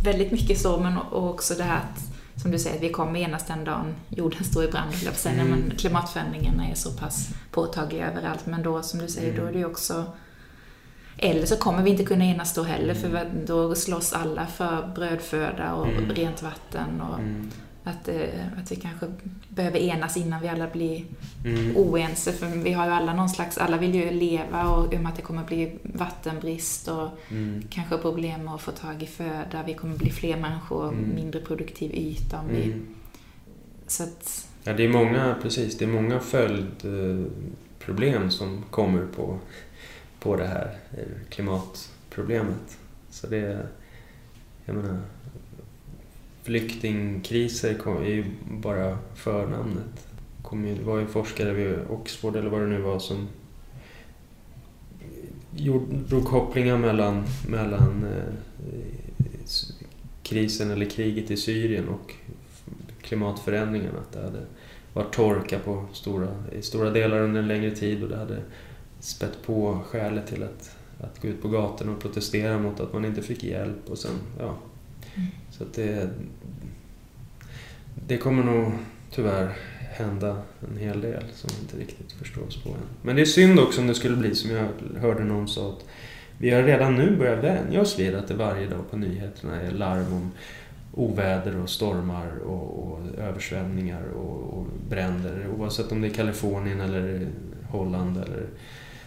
väldigt mycket så, men också det här att, som du säger, att vi kommer enas den dagen jorden står i brand, jag säga, Mm. men klimatförändringarna är så pass påtagliga överallt. Men då, som du säger, Mm. då är det ju också... Eller så kommer vi inte kunna enas då heller, för Mm. då slåss alla för brödföda och Mm. rent vatten. Och mm, att, eh, att vi kanske behöver enas innan vi alla blir mm, oense. För vi har ju alla någon slags, alla vill ju leva och i och med att det kommer bli vattenbrist och mm, kanske problem med att få tag i föda. Vi kommer bli fler människor, Mm. mindre produktiv yta. Om vi, mm. så att, Ja, det är många, precis, det är många följdproblem som kommer på, på det här eh, klimatproblemet. Så det är, jag menar, flyktingkriser kom- är ju bara förnamnet. Kom ju, det var ju forskare vid Oxford eller vad det nu var som gjorde, drog kopplingar mellan, mellan eh, krisen eller kriget i Syrien och klimatförändringarna. Att det hade varit torka på stora, i stora delar under en längre tid och det hade spett på skälet till att, att gå ut på gatorna och protestera mot att man inte fick hjälp och sen, ja. Så att det, det kommer nog tyvärr hända en hel del som inte riktigt förstås på än. Men det är synd också om det skulle bli som jag hörde någon sa att vi har redan nu börjat vänja oss vid att det varje dag på nyheterna är larm om oväder och stormar och, och översvämningar och, och bränder. Oavsett om det är Kalifornien eller Holland eller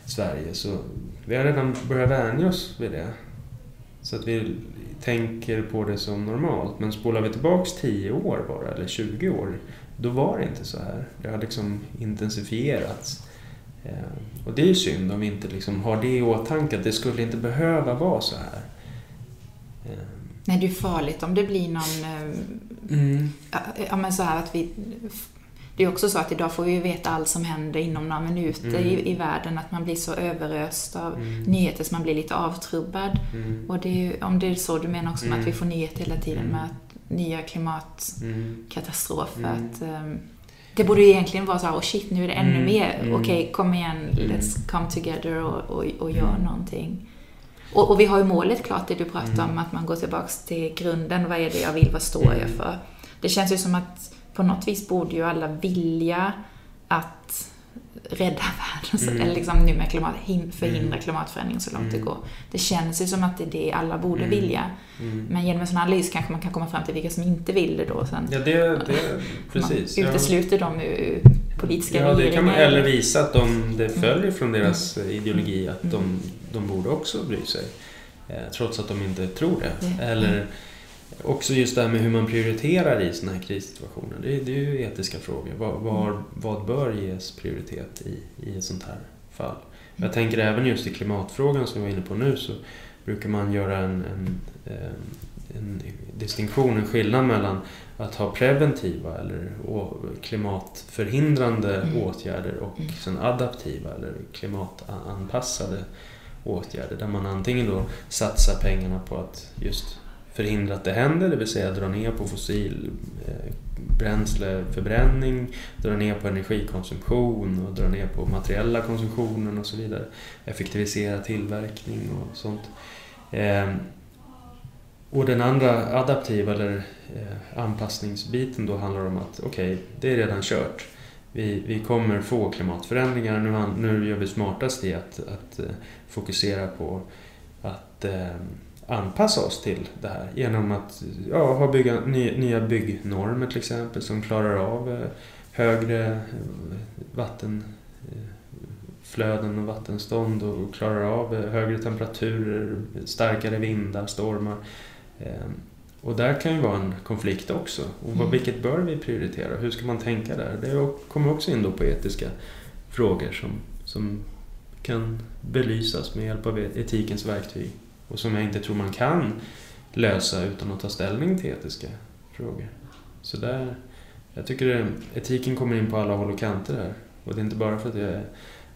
Sverige. Så vi har redan börjat vänja oss vid det. Så att vi tänker på det som normalt. Men spolar vi tillbaks 10 år bara, eller 20 år, då var det inte så här. Det har liksom intensifierats. Eh, och det är ju synd om vi inte liksom har det i åtanke, att det skulle inte behöva vara så här. Eh, nej, det är farligt om det blir någon... eh, Mm. Ja, men så här att vi... Det är också så att idag får vi veta allt som händer inom några minuter Mm. i, i världen. Att man blir så överöst av Mm. nyheter så man blir lite avtrubbad. Mm. Och det ju, om det är så du menar också med Mm. att vi får nyheter hela tiden Mm. med att nya klimatkatastrofer. Mm. Att, ehm, det borde ju egentligen vara så här, oh shit, nu är det ännu Mm. mer. Mm. Okej, kom igen, Mm. let's come together och, och, och gör Mm. någonting. Och, och vi har ju målet klart, det du pratar Mm. om, att man går tillbaks till grunden. Vad är det jag vill? Vad står jag Mm. för? Det känns ju som att på något vis borde ju alla vilja att rädda världen, Mm. eller liksom nu med klimat, hin- förhindra Mm. klimatförändring så långt det Mm. går. Det känns ju som att det är det alla borde Mm. vilja. Mm. Men genom en sån analys kanske man kan komma fram till vilka som inte vill det då. Sen Ja, det, det precis. man Ja. utesluter dem ur politiska ja, regeringar. Det kan man, eller visa att de, det följer från deras mm. ideologi att de, de borde också bry sig. Eh, trots att de inte tror det. Mm. Eller också just det här med hur man prioriterar i sådana här krissituationer. Det, det är ju etiska frågor. Var, var, vad bör ges prioritet i, i ett sånt här fall? Jag tänker även just i klimatfrågan som vi var inne på nu så brukar man göra en, en, en distinktion, en skillnad mellan att ha preventiva eller klimatförhindrande mm. åtgärder och mm. sen adaptiva eller klimatanpassade åtjärder där man antingen då satsar pengarna på att just förhindra att det händer, det vill säga dra ner på fossil eh, bränsleförbränning, dra ner på energikonsumtion och dra ner på materiella konsumtionen och så vidare. Effektivisera tillverkning och sånt. Ehm, och den andra adaptiva eller eh, anpassningsbiten då handlar om att okej, okay, det är redan kört. Vi, vi kommer få klimatförändringar. Nu, nu gör vi smartast i att, att eh, fokusera på att eh, anpassa oss till det här genom att ja, ha bygga, ny, nya byggnormer till exempel som klarar av eh, högre eh, vattenflöden och vattenstånd och klarar av eh, högre temperaturer, starkare vindar, stormar. Och där kan ju vara en konflikt också. Och vad, mm. vilket bör vi prioritera? Hur ska man tänka där? Det kommer också in då på etiska frågor som, som kan belysas med hjälp av etikens verktyg och som jag inte tror man kan lösa utan att ta ställning till etiska frågor. Så där, jag tycker etiken kommer in på alla håll och kanter här. Och det är inte bara för att jag är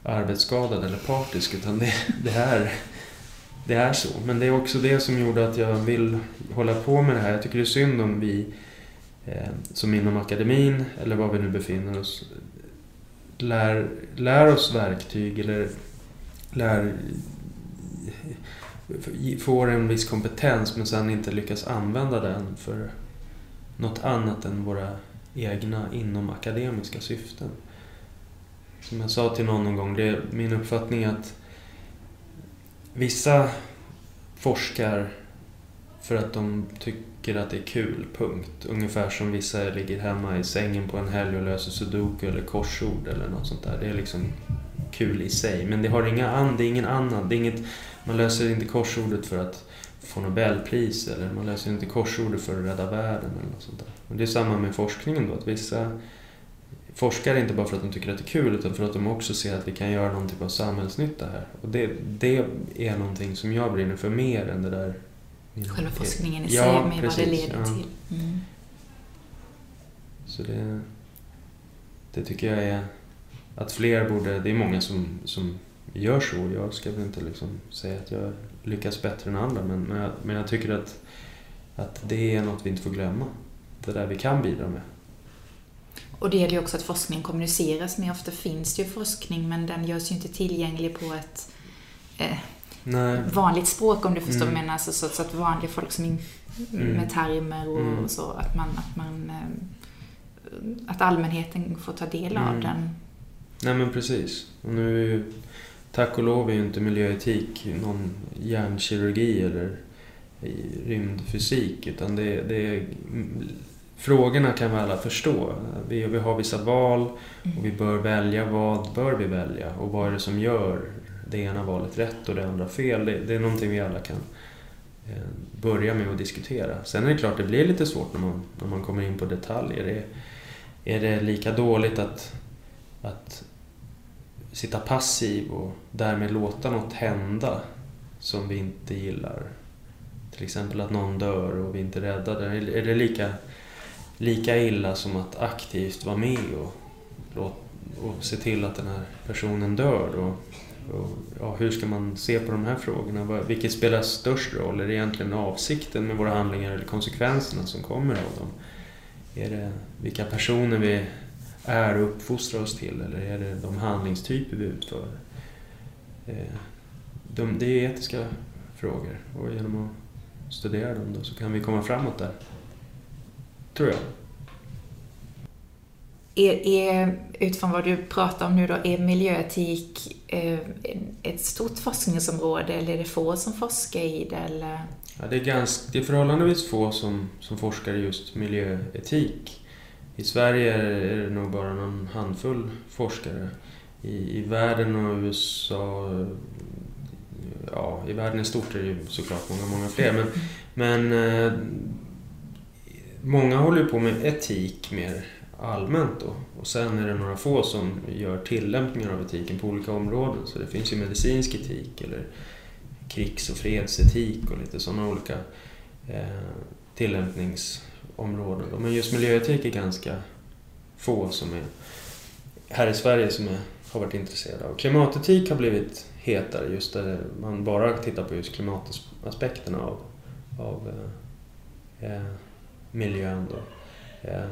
arbetsskadad eller partisk utan det, det, är, det är så. Men det är också det som gjorde att jag vill hålla på med det här. Jag tycker det är synd om vi eh, som inom akademin eller var vi nu befinner oss lär, lär oss verktyg eller lär får en viss kompetens men sen inte lyckas använda den för något annat än våra egna inom akademiska syften. Som jag sa till någon någon gång, det är min uppfattning att vissa forskar för att de tycker att det är kul, punkt. Ungefär som vissa ligger hemma i sängen på en helg och löser sudoku eller korsord eller något sånt där. Det är liksom kul i sig. Men det har inga an, det är ingen annan, det är inget man löser inte korsordet för att få Nobelpris eller man löser inte korsordet för att rädda världen eller något sånt där. Och det är samma med forskningen då, att vissa forskar inte bara för att de tycker att det är kul utan för att de också ser att vi kan göra någon typ av samhällsnytta här. Och det, det är någonting som jag brinner för mer än det där Själva forskningen i sig ja, med precis, vad det leder ja. till. Mm. Så det, det tycker jag är att fler borde, det är många som, som gör så. Jag ska väl inte liksom säga att jag lyckas bättre än andra men, men, jag, men jag tycker att, att det är något vi inte får glömma. Det där vi kan bidra med. Och det gäller ju också att forskning kommuniceras med. Ofta finns det ju forskning men den görs ju inte tillgänglig på ett eh, vanligt språk om du förstår mm. vad jag menar. Alltså, så, så att vanliga folk som in, mm. med termer och, mm. och, så, att man, att man eh, att allmänheten får ta del av mm. den. Nej men precis. Och nu Tack och lov är ju inte miljöetik någon hjärnkirurgi eller rymdfysik utan det, det är, frågorna kan vi alla förstå. Vi, vi har vissa val och vi bör välja. Vad bör vi välja? Och vad är det som gör det ena valet rätt och det andra fel? Det, det är någonting vi alla kan eh, börja med att diskutera. Sen är det klart det blir lite svårt när man, när man kommer in på detaljer. Är, är det lika dåligt att, att sitta passiv och därmed låta något hända som vi inte gillar. Till exempel att någon dör och vi inte räddar den. Är det lika, lika illa som att aktivt vara med och, och se till att den här personen dör? Och, och, ja, hur ska man se på de här frågorna? Vilket spelar störst roll? Är det egentligen avsikten med våra handlingar eller konsekvenserna som kommer av dem? Är det vilka personer vi är och uppfostrar oss till eller är det de handlingstyper vi utför? Eh, de, det är etiska frågor och genom att studera dem då så kan vi komma framåt där. Tror jag. Är, är, utifrån vad du pratar om nu då, är miljöetik eh, ett stort forskningsområde eller är det få som forskar i det? Eller? Ja, det, är ganska, det är förhållandevis få som, som forskar i just miljöetik i Sverige är det nog bara någon handfull forskare. I, i världen och USA, ja i världen i stort är det ju såklart många, många fler. Men, men eh, många håller ju på med etik mer allmänt då. Och sen är det några få som gör tillämpningar av etiken på olika områden. Så det finns ju medicinsk etik eller krigs och fredsetik och lite sådana olika eh, tillämpningsområden. Men just miljöetik är ganska få som är här i Sverige som är, har varit intresserade av. Klimatetik har blivit hetare just där man bara tittar på just klimataspekterna av, av eh, eh miljön. Då. Eh,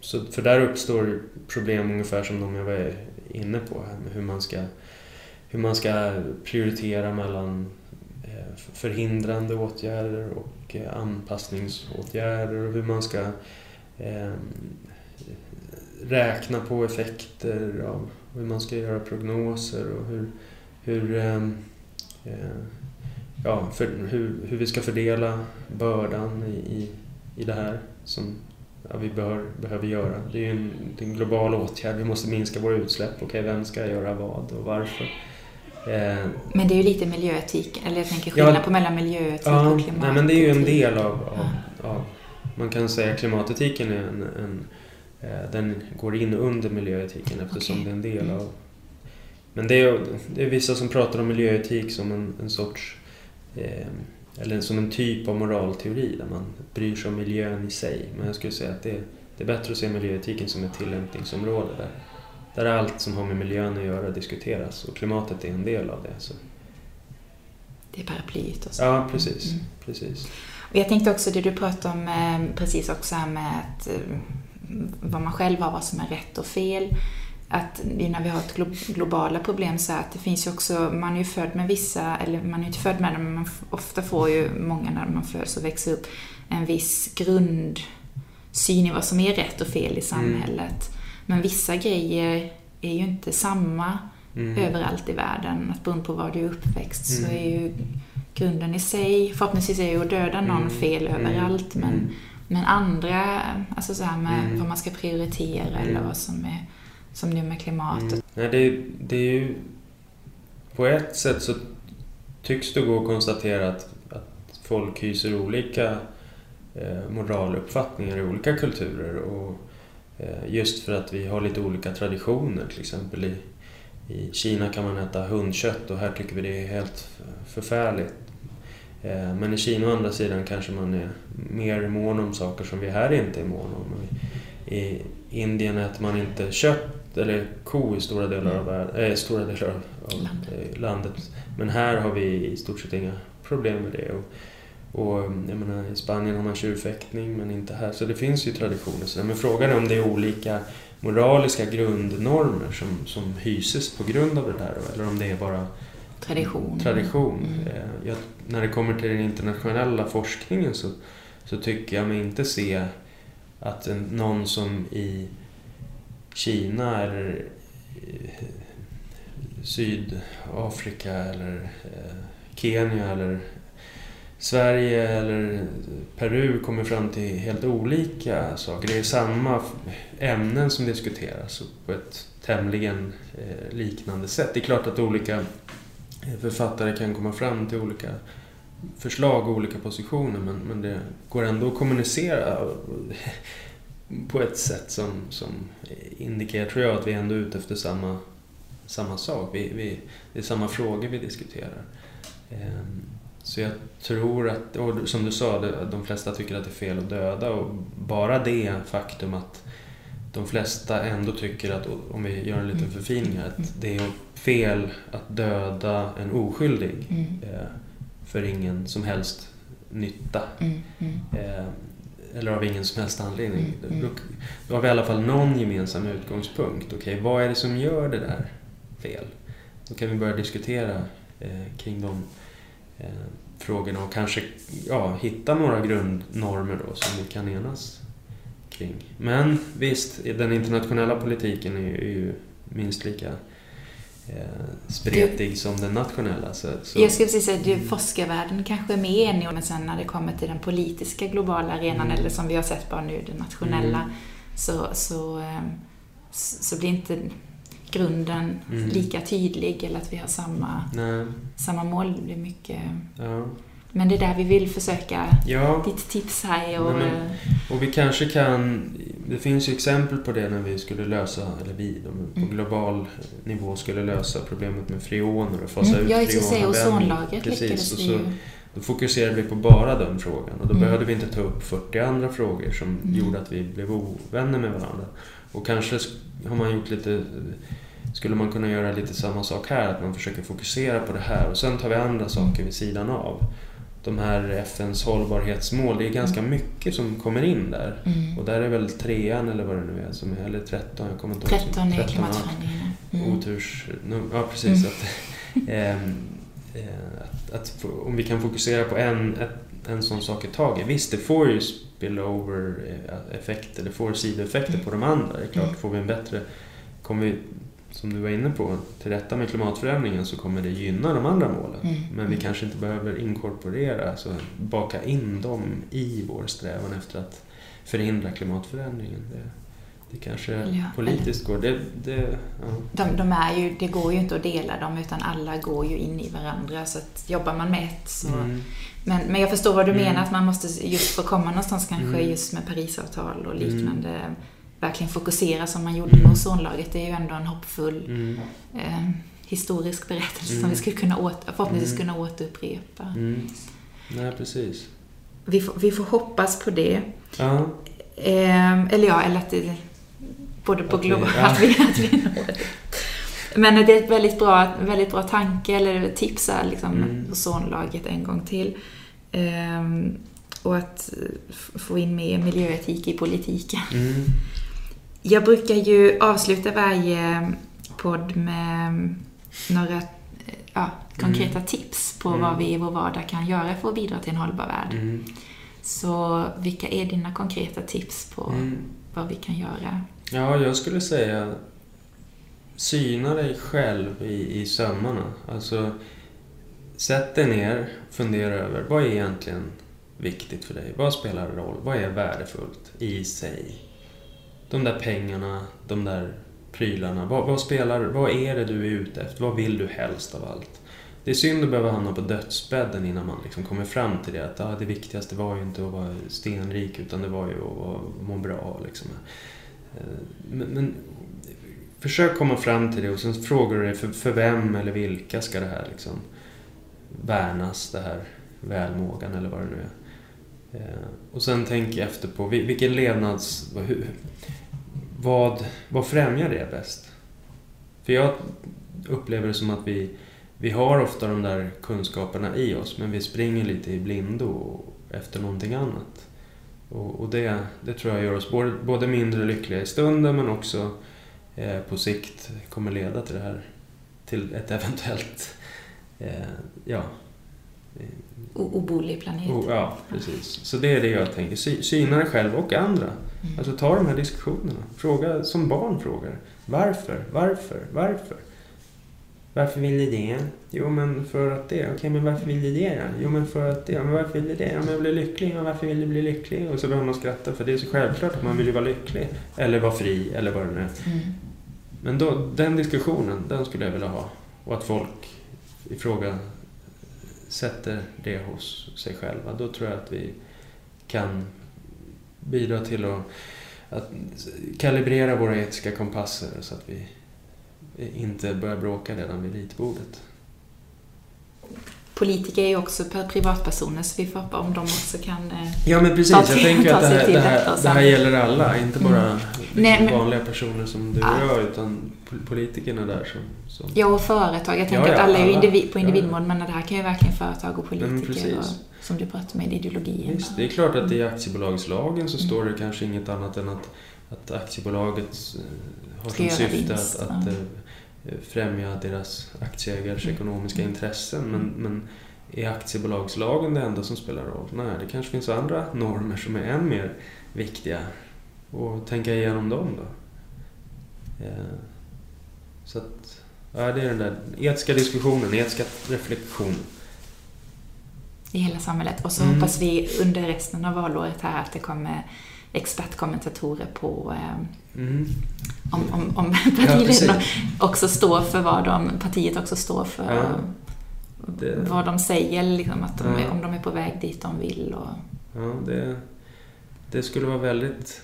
så, för där uppstår problem ungefär som de jag var inne på här med hur man ska, hur man ska prioritera mellan förhindrande åtgärder och eh, anpassningsåtgärder och hur man ska eh, räkna på effekter av hur man ska göra prognoser och hur, hur, ehm, eh, ja, för, hur, hur vi ska fördela bördan i, i, i det här som ja, vi bör, behöver göra. Det är ju en, en, global åtgärd, vi måste minska våra utsläpp. Okej, okay, vem ska göra vad och varför? Eh, men det är ju lite miljöetik, eller jag tänker skillnad ja, på mellan miljöetik ja, och klimatetik. Nej, men det är ju en del av, av, ja. av man kan säga klimatetiken är en, en eh, den går in under miljöetiken eftersom okay. det är en del mm. av... Men det är, det är vissa som pratar om miljöetik som en, en sorts eh, eller som en typ av moralteori där man bryr sig om miljön i sig. Men jag skulle säga att det, det är bättre att se miljöetiken som ett tillämpningsområde där, där allt som har med miljön att göra diskuteras och klimatet är en del av det. Så. Det är paraplyet och så. Ja, precis. Mm. precis. Och jag tänkte också det du pratade om eh, precis också här med att, eh, vad man själv har, vad som är rätt och fel att när vi har ett globala problem så att det finns ju också, man är ju född med vissa, eller man är inte född med det, men man ofta får ju många när man föds och växer upp en viss grundsyn i vad som är rätt och fel i mm. samhället. Mm. Men vissa grejer är ju inte samma mm. överallt i världen. Att beroende på var du är uppväxt mm. så är ju grunden i sig, förhoppningsvis är ju att döda någon mm. fel mm. överallt, men, men andra, alltså så här med vad man ska prioritera eller vad som är som nu med klimatet. Mm. Nej, det, det är ju... På ett sätt så tycks det gå att konstatera att, att folk hyser olika eh, moraluppfattningar i olika kulturer. Och, just för att vi har lite olika traditioner. Till exempel i, i Kina kan man äta hundkött och här tycker vi det är helt förfärligt. Eh, men i Kina å andra sidan kanske man är mer mån om saker som vi här inte är mån om. I Indien äter man inte kött eller ko i stora delar av, äh, stora delar av landet. Eh, landet. Men här har vi i stort sett inga problem med det. Och, och jag menar, I Spanien har man tjurfäktning men inte här. Så det finns ju traditioner. Så, men frågan är om det är olika moraliska grundnormer som, som hyses på grund av det där eller om det är bara tradition. tradition. Mm. Eh, jag, när det kommer till den internationella forskningen så, så tycker jag mig inte se att en, någon som i Kina eller eh, Sydafrika eller eh, Kenya eller Sverige eller Peru kommer fram till helt olika saker. Det är samma ämnen som diskuteras på ett tämligen eh, liknande sätt. Det är klart att olika eh, författare kan komma fram till olika förslag och olika positioner men, men det går ändå att kommunicera eh, på ett sätt som, som indikerar, tror jag, att vi är ändå ute efter samma, samma sak. Vi, vi, det är samma frågor vi diskuterar. Ehm, så jag tror att, och som du sa, de flesta tycker att det är fel att döda och bara det faktum att de flesta ändå tycker att, om vi gör en liten förfining att mm. det är fel att döda en oskyldig mm. Eh, för ingen som helst nytta. Mm. Mm. Ehm, eller av ingen som helst anledning. Mm, mm. Då, då, har vi i alla fall någon gemensam utgångspunkt. Okej, okay, vad är det som gör det där fel? Då kan vi börja diskutera eh, kring de eh, frågorna och kanske ja, hitta några grundnormer då som vi kan enas kring. Men visst, den internationella politiken är, ju minst lika eh, spretig du, som den nationella. Så, så. Jag skulle säga att mm. forskarvärlden kanske är mer enig, men sen när det kommer till den politiska globala arenan, mm. eller som vi har sett bara nu, den nationella, mm. så, så, ehm, så blir inte grunden mm. lika tydlig eller att vi har samma, samma mål. Det blir mycket... Ja. Men det är där vi vill försöka. Ja. Ditt tips här och... Men, och vi kanske kan... Det finns ju exempel på det när vi skulle lösa, eller vi på mm. global nivå skulle lösa problemet med freoner och fasa mm. ut. Jag skulle säga ozonlagret Precis, och så, då fokuserade vi på bara den frågan och då mm. behövde vi inte ta upp 40 andra frågor som mm. gjorde att vi blev ovänner med varandra. Och kanske har man gjort lite skulle man kunna göra lite samma sak här, att man försöker fokusera på det här och sen tar vi andra saker vid sidan av. De här FNs hållbarhetsmål, det är ganska mm. mycket som kommer in där. Mm. Och där är väl trean eller vad det nu är, som är, eller tretton, jag kommer inte ihåg. Tretton är klimatförändringarna. Mm. Oturs... Ja, precis. Mm. Att, att, att, om vi kan fokusera på en, ett, en sån sak i taget. Visst, det får ju spillover-effekter, det får sidoeffekter mm. på de andra. Det är klart, mm. får vi en bättre... Kommer vi som du var inne på, till rätta med klimatförändringen så kommer det gynna de andra målen. Mm. Men vi kanske inte behöver inkorporera, alltså baka in dem i vår strävan efter att förhindra klimatförändringen. Det, det kanske ja, politiskt går. Det, det, ja. de, de, är ju, det går ju inte att dela dem utan alla går ju in i varandra. Så att jobbar man med ett så... Mm. Men, men jag förstår vad du mm. menar, att man måste just få komma någonstans kanske mm. just med Parisavtal och liknande mm verkligen fokusera som man gjorde med ozonlagret. Det är ju ändå en hoppfull mm. eh, historisk berättelse mm. som vi skulle kunna åter, förhoppningsvis mm. kunna återupprepa. Mm. Nej, precis. Vi får, vi får hoppas på det. Ja. Eh, eller ja, eller att det, både på ja. att vi, att vi når det. Men det är ett väldigt bra, väldigt bra tanke, eller tips är liksom mm. ozonlagret en gång till. Eh, och att få in mer miljöetik i politiken. Mm. Jag brukar ju avsluta varje podd med några ja, konkreta mm. tips på mm. vad vi i vår vardag kan göra för att bidra till en hållbar värld. Mm. Så vilka är dina konkreta tips på mm. vad vi kan göra? Ja, jag skulle säga syna dig själv i, i sömmarna. Alltså, sätt dig ner, fundera över vad är egentligen viktigt för dig? Vad spelar roll? Vad är värdefullt i sig? de där pengarna, de där prylarna. Vad, vad, spelar, vad är det du är ute efter? Vad vill du helst av allt? Det är synd att behöva hamna på dödsbädden innan man liksom kommer fram till det. Att ah, det viktigaste var ju inte att vara stenrik utan det var ju att må bra. Liksom. Eh, men, men, försök komma fram till det och sen frågar du dig för, för vem eller vilka ska det här liksom värnas, det här välmågan eller vad det nu är. Eh, och sen tänk efter på vilken levnads... Vad, vad främjar det bäst? För jag upplever det som att vi, vi har ofta de där kunskaperna i oss men vi springer lite i blindo efter någonting annat. Och, och det, det tror jag gör oss både, både mindre lyckliga i stunden men också eh, på sikt kommer leda till det här, till ett eventuellt, eh, ja, obolig planet. Oh, ja, precis. Så det är det jag tänker. syna dig själv och andra. Mm. Alltså ta de här diskussionerna. Fråga som barn frågar. Varför? Varför? Varför? Varför vill du det? Jo, men för att det. Okej, men varför vill du det då? Jo, men för att det. Men varför vill du det? Men jag blir lycklig. Ja, varför vill du bli lycklig? Och så börjar man skratta för det är så självklart att man vill ju vara lycklig. Eller vara fri, eller vad det nu är. Mm. Men då, den diskussionen, den skulle jag vilja ha. Och att folk ifråga sätter det hos sig själva, då tror jag att vi kan bidra till att, att kalibrera våra etiska kompasser så att vi inte börjar bråka redan vid ritbordet. Politiker är ju också privatpersoner så vi får hoppa om de också kan eh, Ja men precis, jag tänker att det här, det här, det här gäller alla, inte bara mm. liksom Nej, men, vanliga personer som du och jag utan politikerna där som... som... Ja, och företag. Jag tänker ja, ja, att alla är ju individ, på individmål, men det här kan ju verkligen företag och politiker och, som du pratar med, ideologin. Visst, det är klart att i aktiebolagslagen så mm. står det kanske inget annat än att, att aktiebolaget eh, har som syfte att, att ja. Eh, främja deras aktieägares mm. ekonomiska mm. intressen. Men, men är aktiebolagslagen det enda som spelar roll? Nej, det kanske finns andra normer som är än mer viktiga. Och tänka igenom dem då. Eh, så att, ja, det är den där etiska diskussionen, etiska reflektionen. I hela samhället. Och så mm. hoppas vi under resten av valåret här att det kommer expertkommentatorer på eh, Mm. om, om, om Ja, partiledarna precis. också står för vad de, partiet också står för. Ja, det- Vad de säger, liksom att de Ja. om de är på väg dit de vill. Och, Ja, det, det skulle vara väldigt...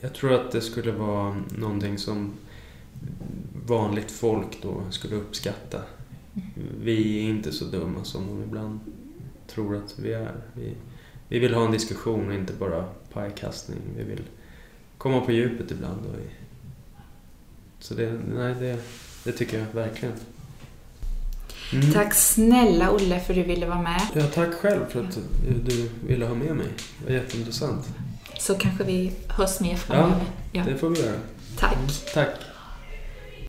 Jag tror att det skulle vara någonting som vanligt folk då skulle uppskatta. Vi är inte så dumma som de ibland tror att vi är. Vi, vi vill ha en diskussion och inte bara pajkastning. Vi vill komma på djupet ibland. Och, så det, nej, det, det tycker jag verkligen. Mm. Tack snälla Olle för att du ville vara med. Ja, tack själv för att du ville ha med mig. Det var jätteintressant. Så kanske vi hörs mer framöver. Ja. Det får vi göra. Tack. Tack.